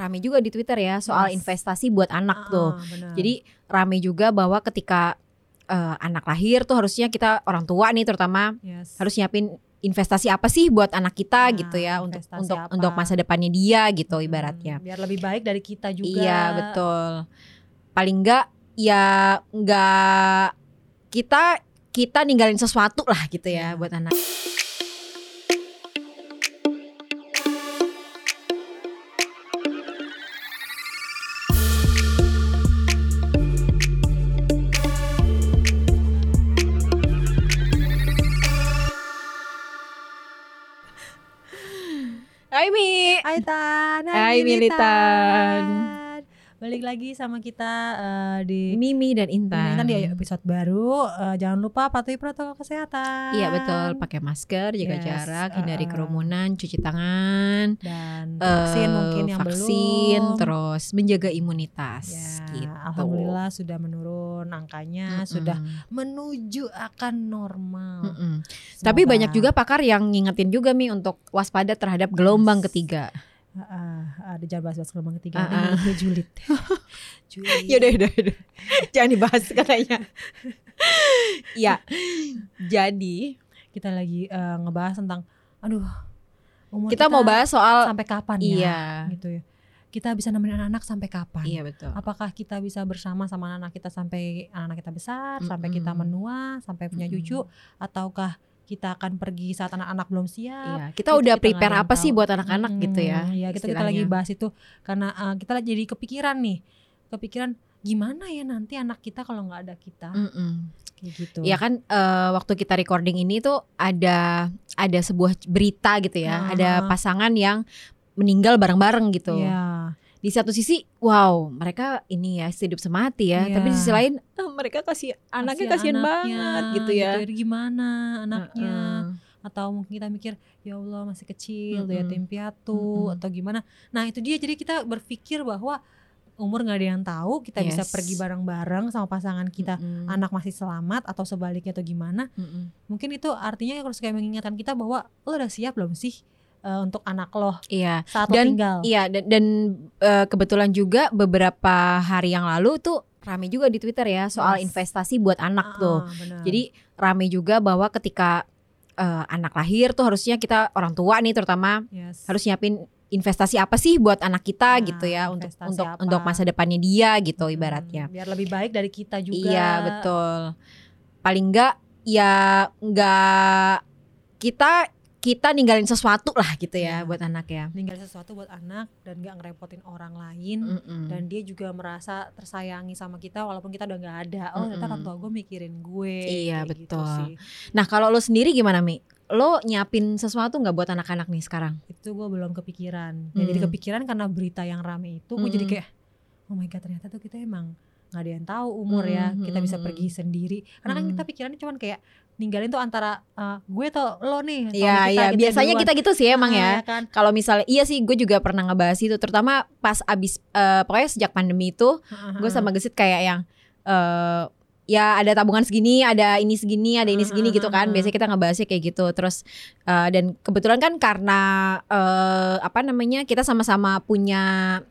rame juga di Twitter ya soal Yes. investasi buat anak Ah, tuh. benar. Jadi rame juga bahwa ketika eh, anak lahir tuh harusnya kita orang tua nih terutama Yes. harus nyiapin investasi apa sih buat anak kita Nah, gitu ya untuk untuk apa? untuk masa depannya dia gitu Hmm, ibaratnya. biar lebih baik dari kita juga. Iya betul. Paling enggak ya enggak kita kita ninggalin sesuatu lah gitu ya Iya. buat anak. Hai Mi. Hai Tan, Hai, Militan. Balik lagi sama kita eh, di Mimi dan Intan. kan di episode baru. Eh, jangan lupa patuhi protokol kesehatan. Iya betul, pakai masker, jaga Yes, jarak, hindari uh-uh. kerumunan, cuci tangan, Dan vaksin eh, mungkin yang vaksin, belum. terus menjaga imunitas Ya, gitu. alhamdulillah sudah menurun angkanya, Mm-mm. sudah menuju akan normal. Mm-mm. Tapi Semoga- banyak juga pakar yang ngingetin juga mi untuk waspada terhadap gelombang Yes. ketiga. Ah, ada jangan bahas-bahas gelombang ketiga, ini ah. mulutnya julid. julid. Ya udah, udah, udah. Jangan dibahas katanya. ya, jadi Kita lagi eh, ngebahas tentang, aduh, umur kita mau bahas soal sampai kapan ya? iya, Gitu ya. Kita bisa nemenin anak-anak sampai kapan? iya betul. Apakah kita bisa bersama sama anak kita sampai anak kita besar, sampai kita menua, sampai punya Mm-mm. cucu, ataukah kita akan pergi saat anak-anak belum siap? Iya, kita Itu udah kita prepare apa yang sih tahu. buat anak-anak gitu ya? Hmm, Iya, kita kita lagi bahas itu karena uh, kita jadi kepikiran nih, kepikiran gimana ya nanti anak kita kalau nggak ada kita, Mm-mm. kayak gitu. Ya kan eh, waktu kita recording ini tuh ada ada sebuah berita gitu ya, Ah. ada pasangan yang meninggal bareng-bareng gitu. Iya. Di satu sisi, wow, mereka ini ya hidup semati ya, tapi di sisi lain eh, mereka kasih anaknya kasihan banget gitu ya. Jadi gimana anaknya? Heeh. Atau mungkin kita mikir ya Allah masih kecil, Mm-mm. yatim piatu Mm-mm. atau gimana? Nah itu dia jadi kita berpikir bahwa umur nggak ada yang tahu, kita bisa Yes. pergi bareng-bareng sama pasangan kita. Mm-mm. Anak masih selamat atau sebaliknya atau gimana? Mm-mm. mungkin itu artinya harus kayak mengingatkan kita bahwa lo udah siap belum sih eh, untuk anak lo Iya, saat lo Dan- tinggal iya dan, dan eh, kebetulan juga beberapa hari yang lalu tuh rame juga di Twitter ya soal Yes. investasi buat anak tuh. Ah, benar. Jadi rame juga bahwa ketika eh, anak lahir tuh harusnya kita orang tua nih terutama Yes. harus nyiapin investasi apa sih buat anak kita Nah, gitu ya untuk untuk apa? untuk masa depannya dia gitu Hmm, ibaratnya. biar lebih baik dari kita juga Iya betul. Paling enggak ya enggak kita kita ninggalin sesuatu lah gitu ya Iya. buat anak ya. ninggalin sesuatu buat anak dan gak ngerepotin orang lain Mm-mm. dan dia juga merasa tersayangi sama kita walaupun kita udah nggak ada oh ternyata Mm-mm. orang tua gue mikirin gue Iya, gitu betul. sih. Nah kalau lo sendiri gimana Mi? Lo nyiapin sesuatu nggak buat anak-anak nih sekarang? itu gue belum kepikiran ya, jadi Hmm. kepikiran karena berita yang rame itu gue jadi Mm-mm. kayak oh my god ternyata tuh kita emang nggak ada yang tahu umur ya Mm, kita bisa mm, pergi sendiri karena kan Mm. kita pikirannya cuman kayak ninggalin tuh antara uh, gue atau lo nih Iya kita iya biasanya duluan. kita gitu sih emang Ah, ya. kan Kalau misalnya iya sih gue juga pernah ngebahas itu terutama pas abis eh, pokoknya sejak pandemi itu gue sama Gesit kayak yang eh ya ada tabungan segini, ada ini segini, ada ini segini gitu kan. Biasanya kita ngebahasnya kayak gitu. Terus eh, dan kebetulan kan karena eh apa namanya kita sama-sama punya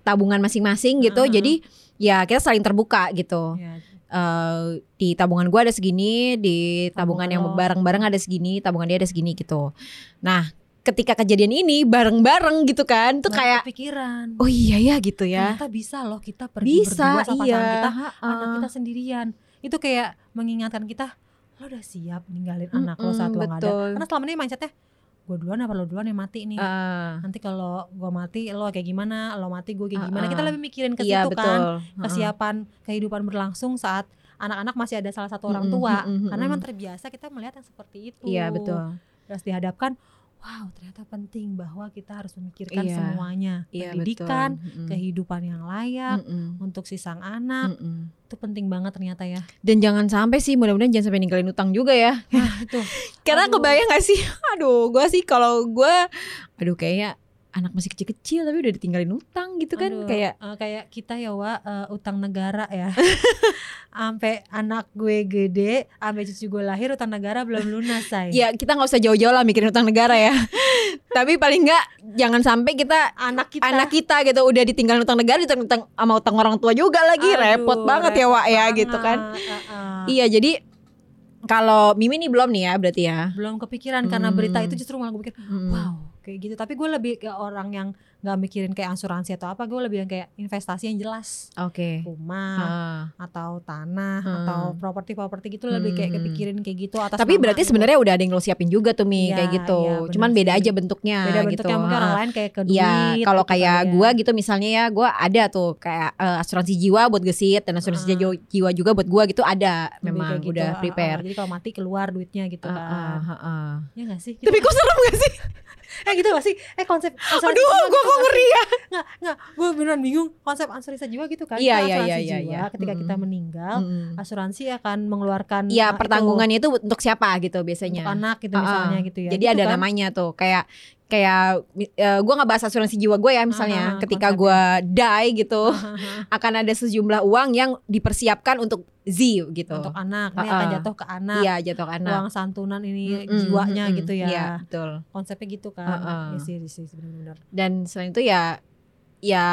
tabungan masing-masing gitu. Heeh. Jadi ya kita saling terbuka gitu. Ya, Eh, di tabungan gue ada segini, di tabungan yang lo. bareng-bareng ada segini, tabungan dia ada segini gitu. Nah, ketika kejadian ini bareng-bareng gitu kan, tuh nggak kayak kepikiran oh iya ya gitu ya. ternyata bisa loh kita pergi Bisa berdua sama iya. pasangan kita ha-ha. anak kita sendirian itu kayak mengingatkan kita lo udah siap ninggalin anak lo saat lo nggak ada karena selama ini mindsetnya gue duluan apa lo duluan yang mati nih Ah, nanti kalau gue mati lo kayak gimana lo mati gue kayak Ah, gimana ah. kita lebih mikirin ke iya situ betul. kan Ha-ha. kesiapan kehidupan berlangsung saat anak-anak masih ada salah satu orang tua mm-mm, karena mm-mm. emang terbiasa kita melihat yang seperti itu Iya betul. terus dihadapkan wow ternyata penting bahwa kita harus memikirkan Iya. semuanya Iya pendidikan betul. Mm-mm. kehidupan yang layak Mm-mm. untuk si sang anak Mm-mm. itu penting banget ternyata ya Dan jangan sampai sih mudah-mudahan jangan sampai ninggalin utang juga ya. nah itu Karena Aduh. kebayang gak sih? Aduh, gue sih kalau gue, aduh kayaknya anak masih kecil-kecil tapi udah ditinggalin utang gitu kan Aduh, kayak eh, kayak kita ya wa eh, utang negara ya. Sampai anak gue gede sampai cucu gue lahir utang negara belum lunas say. Ya kita nggak usah jauh-jauh lah mikirin utang negara ya. Tapi paling nggak jangan sampai kita anak kita. anak kita gitu udah ditinggalin utang negara ditang utang sama utang orang tua juga lagi. Aduh, repot banget ya Wak ya repot gitu kan. eh, eh. iya jadi kalau Mimi nih belum nih ya berarti ya. Belum kepikiran karena berita Hmm. itu justru malah gue pikir Hmm. wow kayak gitu tapi gue lebih ke orang yang nggak mikirin kayak asuransi atau apa gue lebih yang kayak investasi yang jelas oke rumah Ah. atau tanah Hmm. atau properti-properti gitu lebih kayak Hmm. kepikirin kayak gitu atas tapi berarti gue. sebenarnya udah ada yang lo siapin juga tuh Mi Iya, kayak gitu iya, bener cuman beda aja bentuknya beda gitu bentuknya mungkin orang lain kayak ke duit Ya, kalau gitu kayak ya. gua gitu misalnya ya, gua ada tuh kayak eh, asuransi jiwa buat gesit dan asuransi Ah. jiwa, juga buat gua gitu ada Lebih memang gitu, udah ah, ah, prepare. jadi kalau mati keluar duitnya gitu Ah, kan ah, ah, ah. ya gak sih Tapi kok serem gak sih? Eh gitu gak sih? Eh konsep Aduh, gitu kok ngeri ya. nggak nggak. Gue beneran bingung konsep asuransi jiwa gitu kan? Iya, Kita iya, asuransi iya, iya, jiwa. iya. ketika kita meninggal asuransi akan mengeluarkan Iya, itu pertanggungannya itu untuk siapa gitu biasanya. untuk anak gitu misalnya gitu ya. Jadi Gitu ada kan? namanya tuh kayak kayak uh, gue nggak bahas asuransi jiwa gue ya misalnya Ah, ah, ketika konsepnya. gua die gitu Hahaha. akan ada sejumlah uang yang dipersiapkan untuk Z gitu. untuk anak ini Ah, akan ah. jatuh ke anak Iya jatuh ke anak. uang santunan ini Mm-mm, jiwanya mm-mm. gitu ya Iya betul. konsepnya gitu kan Ah, ah. ya sih sih benar-benar dan selain itu ya ya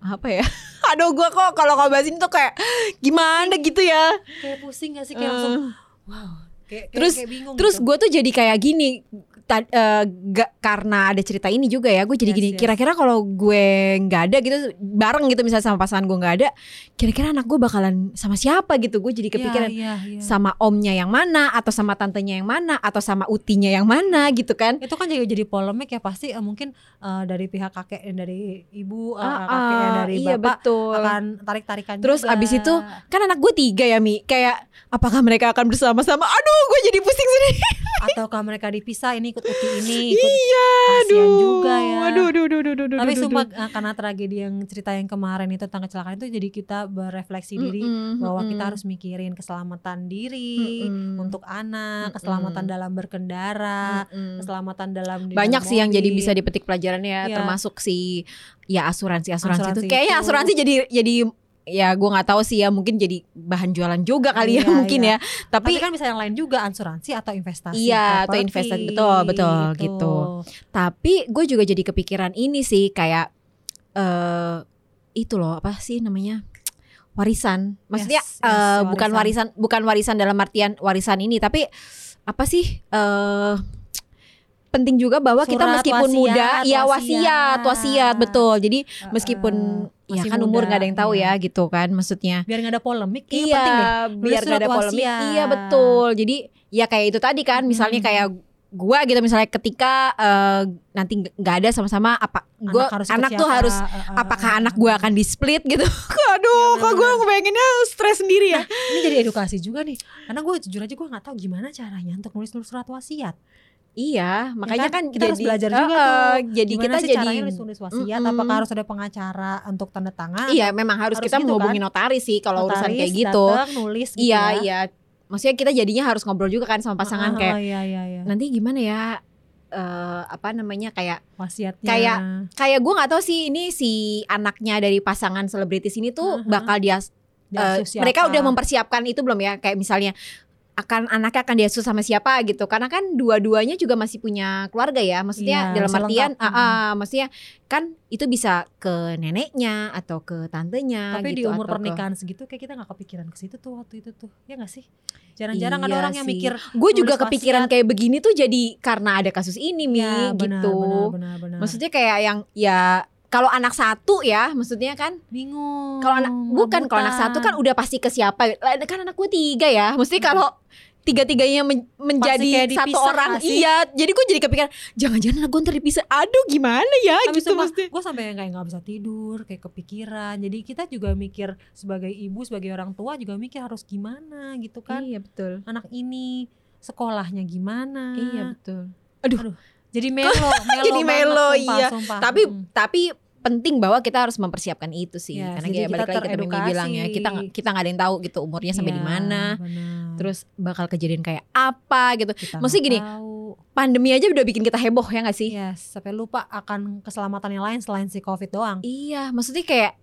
apa ya aduh gua kok kalau ngobasin tuh kayak gimana gitu ya kayak pusing gak sih kayak langsung Eh, wow kayak, kayak, Terus- kayak bingung terus gitu. gue tuh jadi kayak gini ta- eh, ga- karena ada cerita ini juga ya gue jadi Yes, gini yes. kira-kira kalau gue nggak ada gitu bareng gitu misalnya sama pasangan gue nggak ada kira-kira anak gue bakalan sama siapa gitu gue jadi kepikiran Iya, iya, iya. sama omnya yang mana atau sama tantenya yang mana atau sama utinya yang mana gitu kan itu kan juga jadi polemik ya pasti eh, mungkin eh, dari pihak kakek dari ibu eh, Ah, kakek ah, dari iya bapak betul akan tarik tarikan Terus juga. abis itu kan anak gue tiga ya Mi kayak apakah mereka akan bersama-sama aduh gue jadi pusing sendiri ataukah mereka dipisah ini ikut uti ini ikut iya kasihan aduh juga ya. aduh aduh aduh aduh, aduh tapi aduh, sumpah aduh. eh, karena tragedi yang cerita yang kemarin itu tentang kecelakaan itu jadi kita berefleksi diri Mm-mm, bahwa mm-mm. kita harus mikirin keselamatan diri Mm-mm. untuk anak, keselamatan dalam berkendara, Mm-mm. keselamatan dalam banyak sih yang jadi bisa dipetik pelajarannya Iya. termasuk si ya asuransi asuransi, Asuransi itu kayaknya asuransi jadi jadi ya gue nggak tahu sih ya mungkin jadi bahan jualan juga kali ya Iya, mungkin iya. ya Tapi, tapi, kan bisa yang lain juga asuransi atau investasi. Iya, atau investasi. Betul, betul, gitu. tapi gue juga jadi kepikiran ini sih kayak eh itu loh apa sih namanya warisan maksudnya Yes, yes, eh, bukan warisan. warisan bukan warisan dalam artian warisan ini tapi apa sih eh penting juga bahwa kita Surat meskipun wasiat, muda ya wasiat wasiat. wasiat betul jadi meskipun ya Masih kan umur muda, nggak ada yang tahu iya. ya gitu kan maksudnya Biar nggak ada polemik, iya penting deh. biar nggak ada polemik wasiat. iya betul jadi ya kayak itu tadi kan misalnya Hmm. kayak gua gitu misalnya ketika eh, nanti nggak- ada sama-sama apa gua Anak harus anak, tuh siapa, harus uh, uh, apakah uh, anak uh. gua akan di split gitu aduh Iya, kok gua ngebayanginnya stres sendiri ya Ini jadi edukasi juga nih. Karena gue jujur aja gue nggak tahu gimana caranya untuk nulis nulis surat wasiat. Iya makanya kan? kan, Kita harus jadi belajar juga eh, tuh. jadi kita sih jadi caranya nulis wasiat? Mm-mm. Apakah harus ada pengacara untuk tanda tangan? iya memang harus, Harus kita gitu menghubungi kan? notaris sih kalau urusan Notaris kayak gitu datang, nulis gitu iya ya. iya maksudnya kita jadinya harus ngobrol juga kan sama pasangan Ah, kayak iya iya iya. nanti gimana ya eh apa namanya kayak Wasiatnya. kayak kayak gue nggak tahu sih ini si anaknya dari pasangan selebritis ini tuh Aha. bakal dia siapa? mereka udah mempersiapkan itu belum ya kayak misalnya akan anaknya akan diasuh sama siapa gitu karena kan dua-duanya juga masih punya keluarga ya maksudnya Iya, dalam artian ah, ah, maksudnya kan itu bisa ke neneknya atau ke tantenya Tapi di gitu umur atau ke- pernikahan segitu kayak kita nggak kepikiran ke situ tuh waktu itu tuh. Ya nggak sih? Jarang-jarang ada Iya orang yang sih. mikir gue juga kepikiran wasiat. kayak begini tuh jadi karena ada kasus ini mi ya, benar, gitu benar, benar, benar. maksudnya kayak yang ya kalau anak satu ya maksudnya kan bingung. Kalau anak bukan kalau anak satu kan udah pasti ke siapa. Kan anak gue tiga ya. Mesti kalau tiga-tiganya men- kayak menjadi satu orang. sih? Iya. Jadi gue jadi kepikiran jangan-jangan anak gue ntar dipisah. Aduh gimana ya Tapi gitu mesti. gue sampai kayak nggak bisa tidur, kayak kepikiran. Jadi kita juga mikir sebagai ibu, sebagai orang tua juga mikir harus gimana gitu kan. Iya betul. Anak ini sekolahnya gimana? Iya betul. Jadi melo, melo Jadi banget, melo, sumpah, iya. sumpah. Tapi Mm. tapi penting bahwa kita harus mempersiapkan itu sih. Ya, Karena kayak kita balik lagi Mimi teredukasi. bilang ya, kita nggak- kita nggak ada yang tahu gitu umurnya sampai di Iya, mana. Terus bakal kejadian kayak apa gitu. Kita maksudnya nggak gini, tahu. pandemi aja udah bikin kita heboh ya gak sih? Yes, sampai lupa akan keselamatan yang lain selain si covid doang. Iya, maksudnya kayak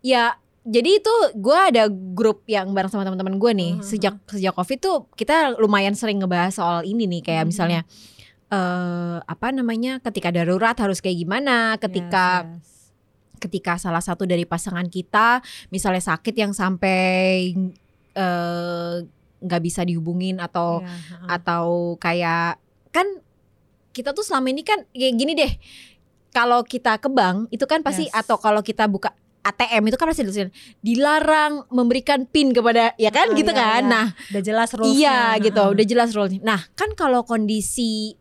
ya jadi itu gue ada grup yang bareng sama teman-teman gue nih Mhm. sejak sejak covid tuh kita lumayan sering ngebahas soal ini nih kayak Mhm. misalnya eh apa namanya ketika darurat harus kayak gimana ketika Yes, yes. ketika salah satu dari pasangan kita misalnya sakit yang sampai eh, nggak bisa dihubungin atau Iya, heeh. atau kayak kan kita tuh selama ini kan kayak gini deh kalau kita ke bank itu kan pasti Yes. atau kalau kita buka ATM itu kan pasti ditulisin dilarang memberikan pin kepada ya kan Ah, gitu iya, kan iya. nah udah jelas rules iya gitu udah jelas rule nah kan kalau kondisi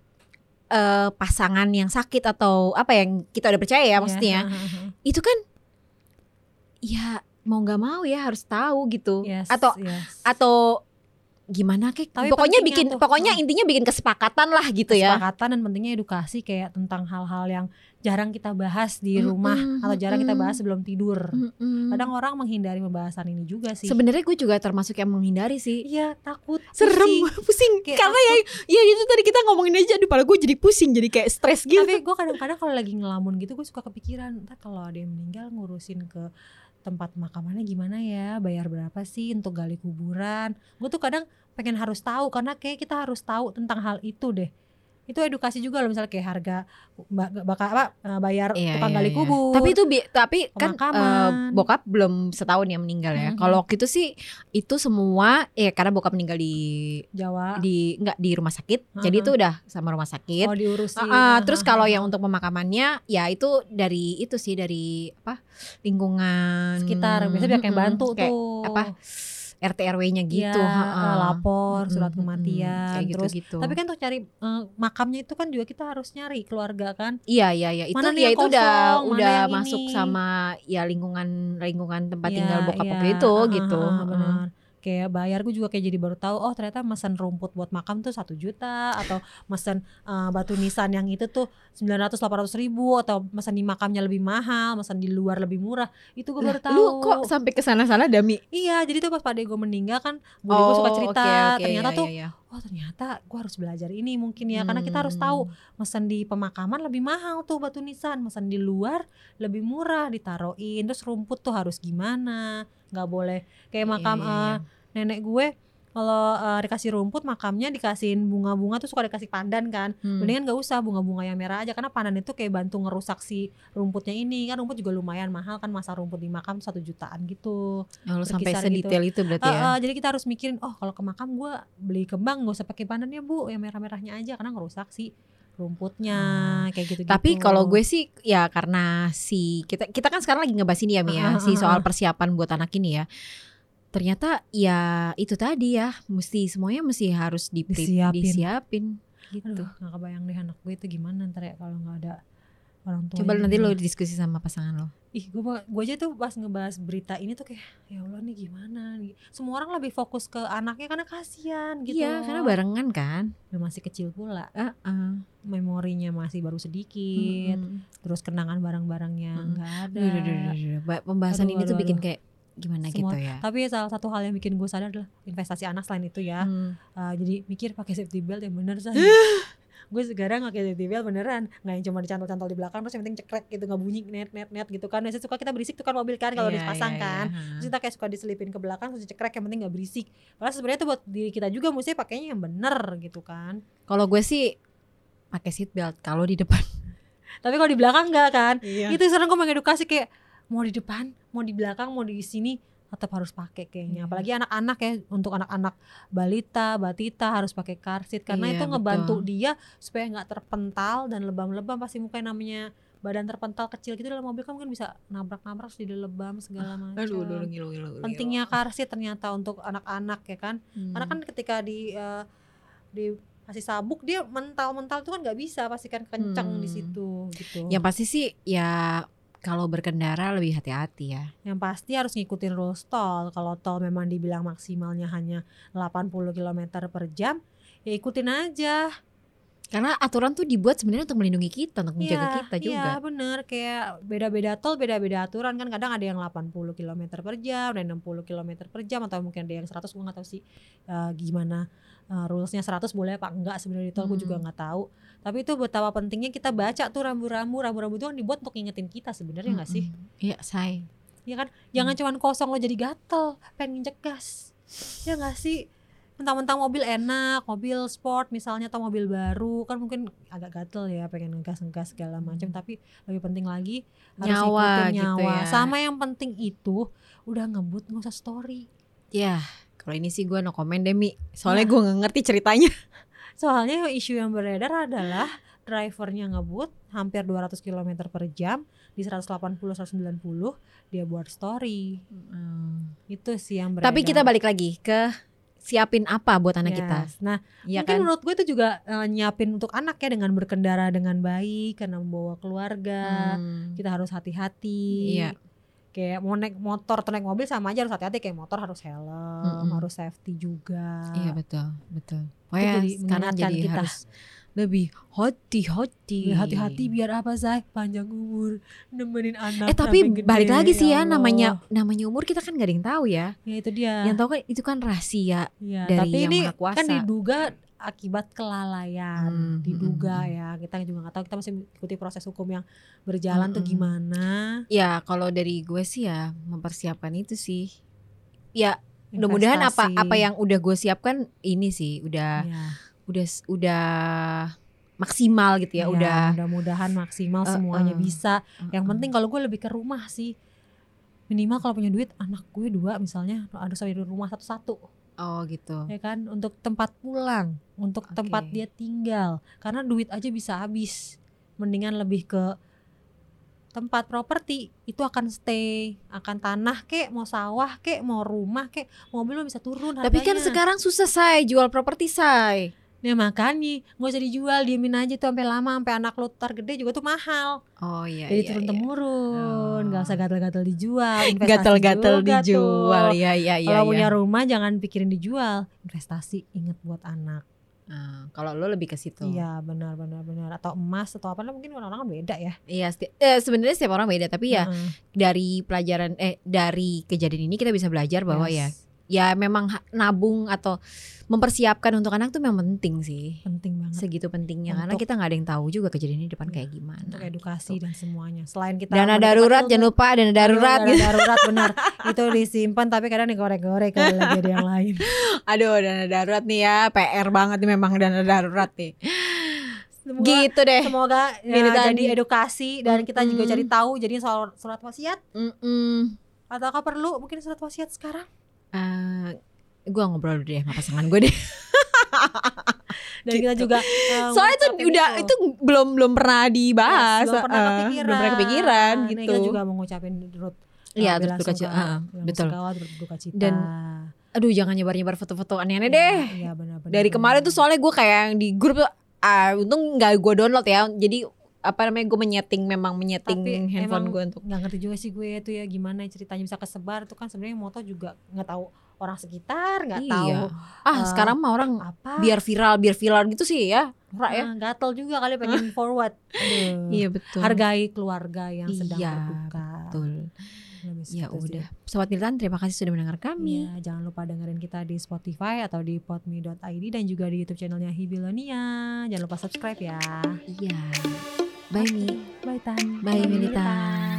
eh, pasangan yang sakit atau apa yang kita udah percaya ya maksudnya. itu kan ya mau nggak mau ya harus tahu gitu. Yes, atau yes. atau gimana kek Tapi pokoknya bikin tuh, pokoknya hmm. intinya bikin kesepakatan lah gitu ya kesepakatan dan pentingnya edukasi kayak tentang hal-hal yang jarang kita bahas di rumah atau jarang kita mm-mm. bahas sebelum tidur. Mm-mm. Kadang orang menghindari pembahasan ini juga sih. sebenarnya gue juga termasuk yang menghindari sih Iya takut serem pusing. pusing, Kayak karena ya ya itu tadi kita ngomongin aja aduh pada gue jadi pusing jadi kayak stres gitu Tapi gue kadang-kadang kalau lagi ngelamun gitu gue suka kepikiran ntar kalau ada yang meninggal ngurusin ke tempat makamannya gimana ya? Bayar berapa sih untuk gali kuburan? Gue tuh kadang pengen harus tahu karena kayak kita harus tahu tentang hal itu deh itu edukasi juga loh misalnya kayak harga ba- bakal apa eh, bayar Iya, tukang iya, gali iya. kubur Tapi itu bi- tapi kan eh, bokap belum setahun ya meninggal ya. Mhm. Kalau waktu itu sih itu semua ya karena bokap meninggal di Jawa di enggak di rumah sakit. Mhm. Jadi itu udah sama rumah sakit. oh diurusin Ah, ah, terus kalau yang untuk pemakamannya ya itu dari itu sih dari apa lingkungan sekitar biasanya banyak yang Mm-mm, bantu kayak tuh apa RT RW-nya gitu. Iya, ha-ha. eh, lapor surat kematian kayak terus gitu, tapi kan untuk cari eh, makamnya itu kan juga kita harus nyari keluarga kan Iya iya iya itu Mana ya itu udah kosong, udah masuk ini? sama ya lingkungan lingkungan tempat Iya, tinggal bokap waktu itu ah, gitu. ah, ah, Heeh. benar. Kayak bayar gue juga kayak jadi baru tahu oh ternyata mesen rumput buat makam tuh satu juta atau mesen eh, batu nisan yang itu tuh 900 800 ribu atau mesen di makamnya lebih mahal, mesen di luar lebih murah. Itu gue baru tahu. Lu kok sampai ke sana-sana Dami? Iya, jadi tuh pas pada gue meninggal kan gue suka cerita, Oh, oke, oke, ternyata iya, tuh iya, iya. oh ternyata gue harus belajar ini mungkin ya karena kita harus tahu Hmm. mesen di pemakaman lebih mahal tuh batu nisan mesen di luar lebih murah ditaruhin terus rumput tuh harus gimana nggak boleh kayak makam Iya, iya, eh, nenek gue kalau eh, dikasih rumput makamnya dikasihin bunga-bunga tuh suka dikasih pandan kan Hmm. mendingan gak usah bunga-bunga yang merah aja karena pandan itu kayak bantu ngerusak si rumputnya ini kan rumput juga lumayan mahal kan masa rumput di makam satu jutaan gitu Ya, lu sampai berkisar gitu. sedetail itu berarti Eh, ya. eh, jadi kita harus mikirin oh kalau ke makam gue beli kembang gak usah pakai pandannya bu yang merah-merahnya aja karena ngerusak si rumputnya kayak gitu gitu Hmm. Tapi kalau gue sih ya karena si kita kita kan sekarang lagi ngebahas ini ya Mia, ah, si soal persiapan buat anak ini ya. Ternyata ya itu tadi ya, mesti semuanya mesti harus di Disiapin. disiapin gitu. Aduh, gak kebayang deh anak gue itu gimana ntar ya kalau nggak ada orang tua. Coba nanti lo diskusi sama pasangan lo. Ih, gue gue aja tuh pas ngebahas berita ini tuh kayak ya Allah nih gimana nih. Semua orang lebih fokus ke anaknya karena kasihan gitu. Iya, karena barengan kan. Dan masih kecil pula. Heeh. Memorinya masih baru sedikit. Mm-mm. Terus kenangan barang-barangnya nggak ada. Duh, duh, duh, duh, duh. Ba- Pembahasan Aduh, ini tuh aduh, bikin aduh. kayak gimana Semua- gitu ya. Tapi salah satu hal yang bikin gue sadar adalah investasi anak selain itu ya. Hmm. Uh, jadi mikir pakai safety belt yang bener sih. gue sekarang pakai safety belt beneran nggak yang cuma dicantol-cantol di belakang terus yang penting cekrek gitu nggak bunyi net net net gitu kan. Biasanya suka kita berisik tuh kan mobil kan kalau Iya, dipasang iya, kan. Iya. terus kita kayak suka diselipin ke belakang terus cekrek yang penting nggak berisik. Padahal sebenarnya itu buat diri kita juga mesti pakainya yang bener gitu kan. Kalau gue sih pakai seat belt kalau di depan. tapi kalau di belakang nggak kan. Iya. itu sekarang gue mengedukasi kayak mau di depan mau di belakang mau di sini tetap harus pakai kayaknya Iya. apalagi anak-anak ya untuk anak-anak balita batita harus pakai car seat karena Iya, itu ngebantu betul. dia supaya nggak terpental dan lebam-lebam pasti mukanya namanya badan terpental kecil gitu dalam mobil kan mungkin bisa nabrak-nabrak jadi lebam segala macam Aduh, aduh, ngilu, ngilu, ngilu. pentingnya car seat ternyata untuk anak-anak ya kan Hmm. karena kan ketika di eh, di kasih sabuk dia mental-mental itu kan nggak bisa pasti kan kenceng di Hmm. situ gitu Yang pasti sih ya kalau berkendara lebih hati-hati ya. yang pasti harus ngikutin rules tol kalau tol memang dibilang maksimalnya hanya 80 km per jam ya ikutin aja Karena aturan tuh dibuat sebenarnya untuk melindungi kita, untuk menjaga Iya, kita juga. Iya bener kayak beda-beda tol beda-beda aturan kan kadang ada yang 80 km per jam dan 60 km per jam atau mungkin ada yang 100 gue nggak tahu sih eh, gimana eh, rulesnya 100 boleh apa enggak sebenarnya di tol gue juga Hmm. nggak tahu. Tapi itu betapa pentingnya kita baca tuh rambu-rambu. Rambu-rambu itu kan dibuat untuk ngingetin kita sebenarnya nggak sih? Mm-mm. Iya, say. ya kan? Jangan cuman kosong lo jadi gatel pengen nginjek gas. Ya nggak sih? Mentang-mentang mobil enak mobil sport misalnya atau mobil baru. Kan mungkin agak gatel ya pengen ngegas ngegas segala macam tapi lebih penting lagi harus Nyawa ikutin gitu nyawa. ya. sama yang penting itu udah ngebut nggak usah story. Ya, kalau ini sih gue no comment deh Mi. Soalnya Nah. gue nggak ngerti ceritanya. soalnya isu yang beredar adalah drivernya ngebut hampir 200 km per jam di 180 190 dia buat story itu sih yang beredar Tapi kita balik lagi ke siapin apa buat anak kita. Yes. Nah, Iya mungkin kan? menurut gue itu juga eh, nyiapin untuk anak ya dengan berkendara dengan baik karena membawa keluarga. Hmm. Kita harus hati-hati. Iya. Kayak mau naik motor atau naik mobil sama aja harus hati-hati kayak motor harus helm, Mm-mm. harus safety juga. Iya betul, betul. Pokoknya jadi sekarang mengingatkan jadi kita. harus lebih hati-hati. Ya, hati-hati biar apa say panjang umur nemenin anak Eh tapi gede, balik lagi sih ya Allah. namanya namanya umur kita kan gak ada yang tahu ya. ya itu dia Yang tahu kan itu kan rahasia. Ya, dari tapi Yang ini Maha Kuasa. kan diduga akibat kelalaian, Hmm, diduga hmm, ya. Kita juga nggak tahu, kita masih ikuti proses hukum yang berjalan tuh Hmm, hmm. gimana. Ya kalau dari gue sih ya mempersiapkan itu sih. Ya mudah-mudahan apa apa yang udah gue siapkan ini sih udah ya, udah udah maksimal gitu ya, udah mudah-mudahan maksimal Eh, semuanya eh. bisa. Yang penting kalau gue lebih ke rumah sih. Minimal kalau punya duit anak gue dua misalnya ada sampai di rumah satu-satu oh gitu. ya kan untuk tempat pulang, untuk Oke. tempat dia tinggal. Karena duit aja bisa habis. Mendingan lebih ke tempat properti itu akan stay, akan tanah kek, mau sawah kek, mau rumah kek, mobil lo bisa turun Tapi kan harganya. sekarang susah say jual properti say. Nah makanya nggak usah dijual, diemin aja tuh sampai lama, sampai anak lo tar gede juga tuh mahal. Oh iya. Jadi iya, turun iya. temurun, nggak Oh. usah gatel-gatel dijual, Gatel-gatel dijual. tuh. Iya iya iya. Kalau iya. punya rumah jangan pikirin dijual, investasi inget buat anak. Ah, kalau lo lebih ke situ. Iya benar benar benar atau emas atau apa mungkin orang-orang beda ya. Iya, seti- eh, sebenarnya setiap orang beda, tapi ya Heeh. dari pelajaran eh dari kejadian ini kita bisa belajar bahwa ya Yes. ya memang ha- nabung atau mempersiapkan untuk anak tuh memang penting sih. penting banget Segitu pentingnya karena Untuk- kita nggak ada yang tahu juga kejadian ini di depan Iya, kayak gimana. untuk edukasi dan semuanya. Selain kita Dana darurat jangan lupa dana darurat gitu. dana darurat benar. Itu disimpan tapi kadang digorek-gorek kalau lagi ada yang lain. Aduh, dana darurat nih ya, PR banget nih memang dana darurat nih. Semoga, Gitu deh. semoga ya, jadi tadi. edukasi dan kita juga cari tahu jadi soal surat wasiat Mm-mm. ataukah perlu mungkin surat wasiat sekarang? Eh, gua ngobrol dulu deh sama pasangan gue deh. Dan kita Gitu. juga eh, Soalnya itu udah itu belum belum pernah dibahas. Yes, belum pernah eh, kepikiran. belum pernah kepikiran Nah, gitu. Kita juga mau ngucapin turut Iya, eh, turut cita, betul. cita. Dan Aduh, jangan nyebar-nyebar foto-foto aneh-aneh Iya, deh. Iya benar-benar. Dari kemarin tuh soalnya gue kayak yang di grup tuh ah untung nggak gue download ya. Jadi apa namanya gue menyeting memang menyeting Tapi handphone gue untuk nggak ngerti juga sih gue itu ya gimana ceritanya bisa kesebar itu kan sebenarnya moto juga nggak tahu orang sekitar nggak Iya. tahu ah eh, sekarang mah orang apa biar viral biar viral gitu sih ya. Rak ya. Ah, gatel juga kali pengen forward Aduh. Iya betul. hargai keluarga yang sedang Iya, berduka betul. Lebih Ya segitu sih. udah. Sobat Militan terima kasih sudah mendengar kami. Iya, jangan lupa dengerin kita di Spotify atau di podme.id dan juga di YouTube channelnya Hibilonia. Jangan lupa subscribe ya. Iya. Bye Mi. Bye Tan. Bye Militan.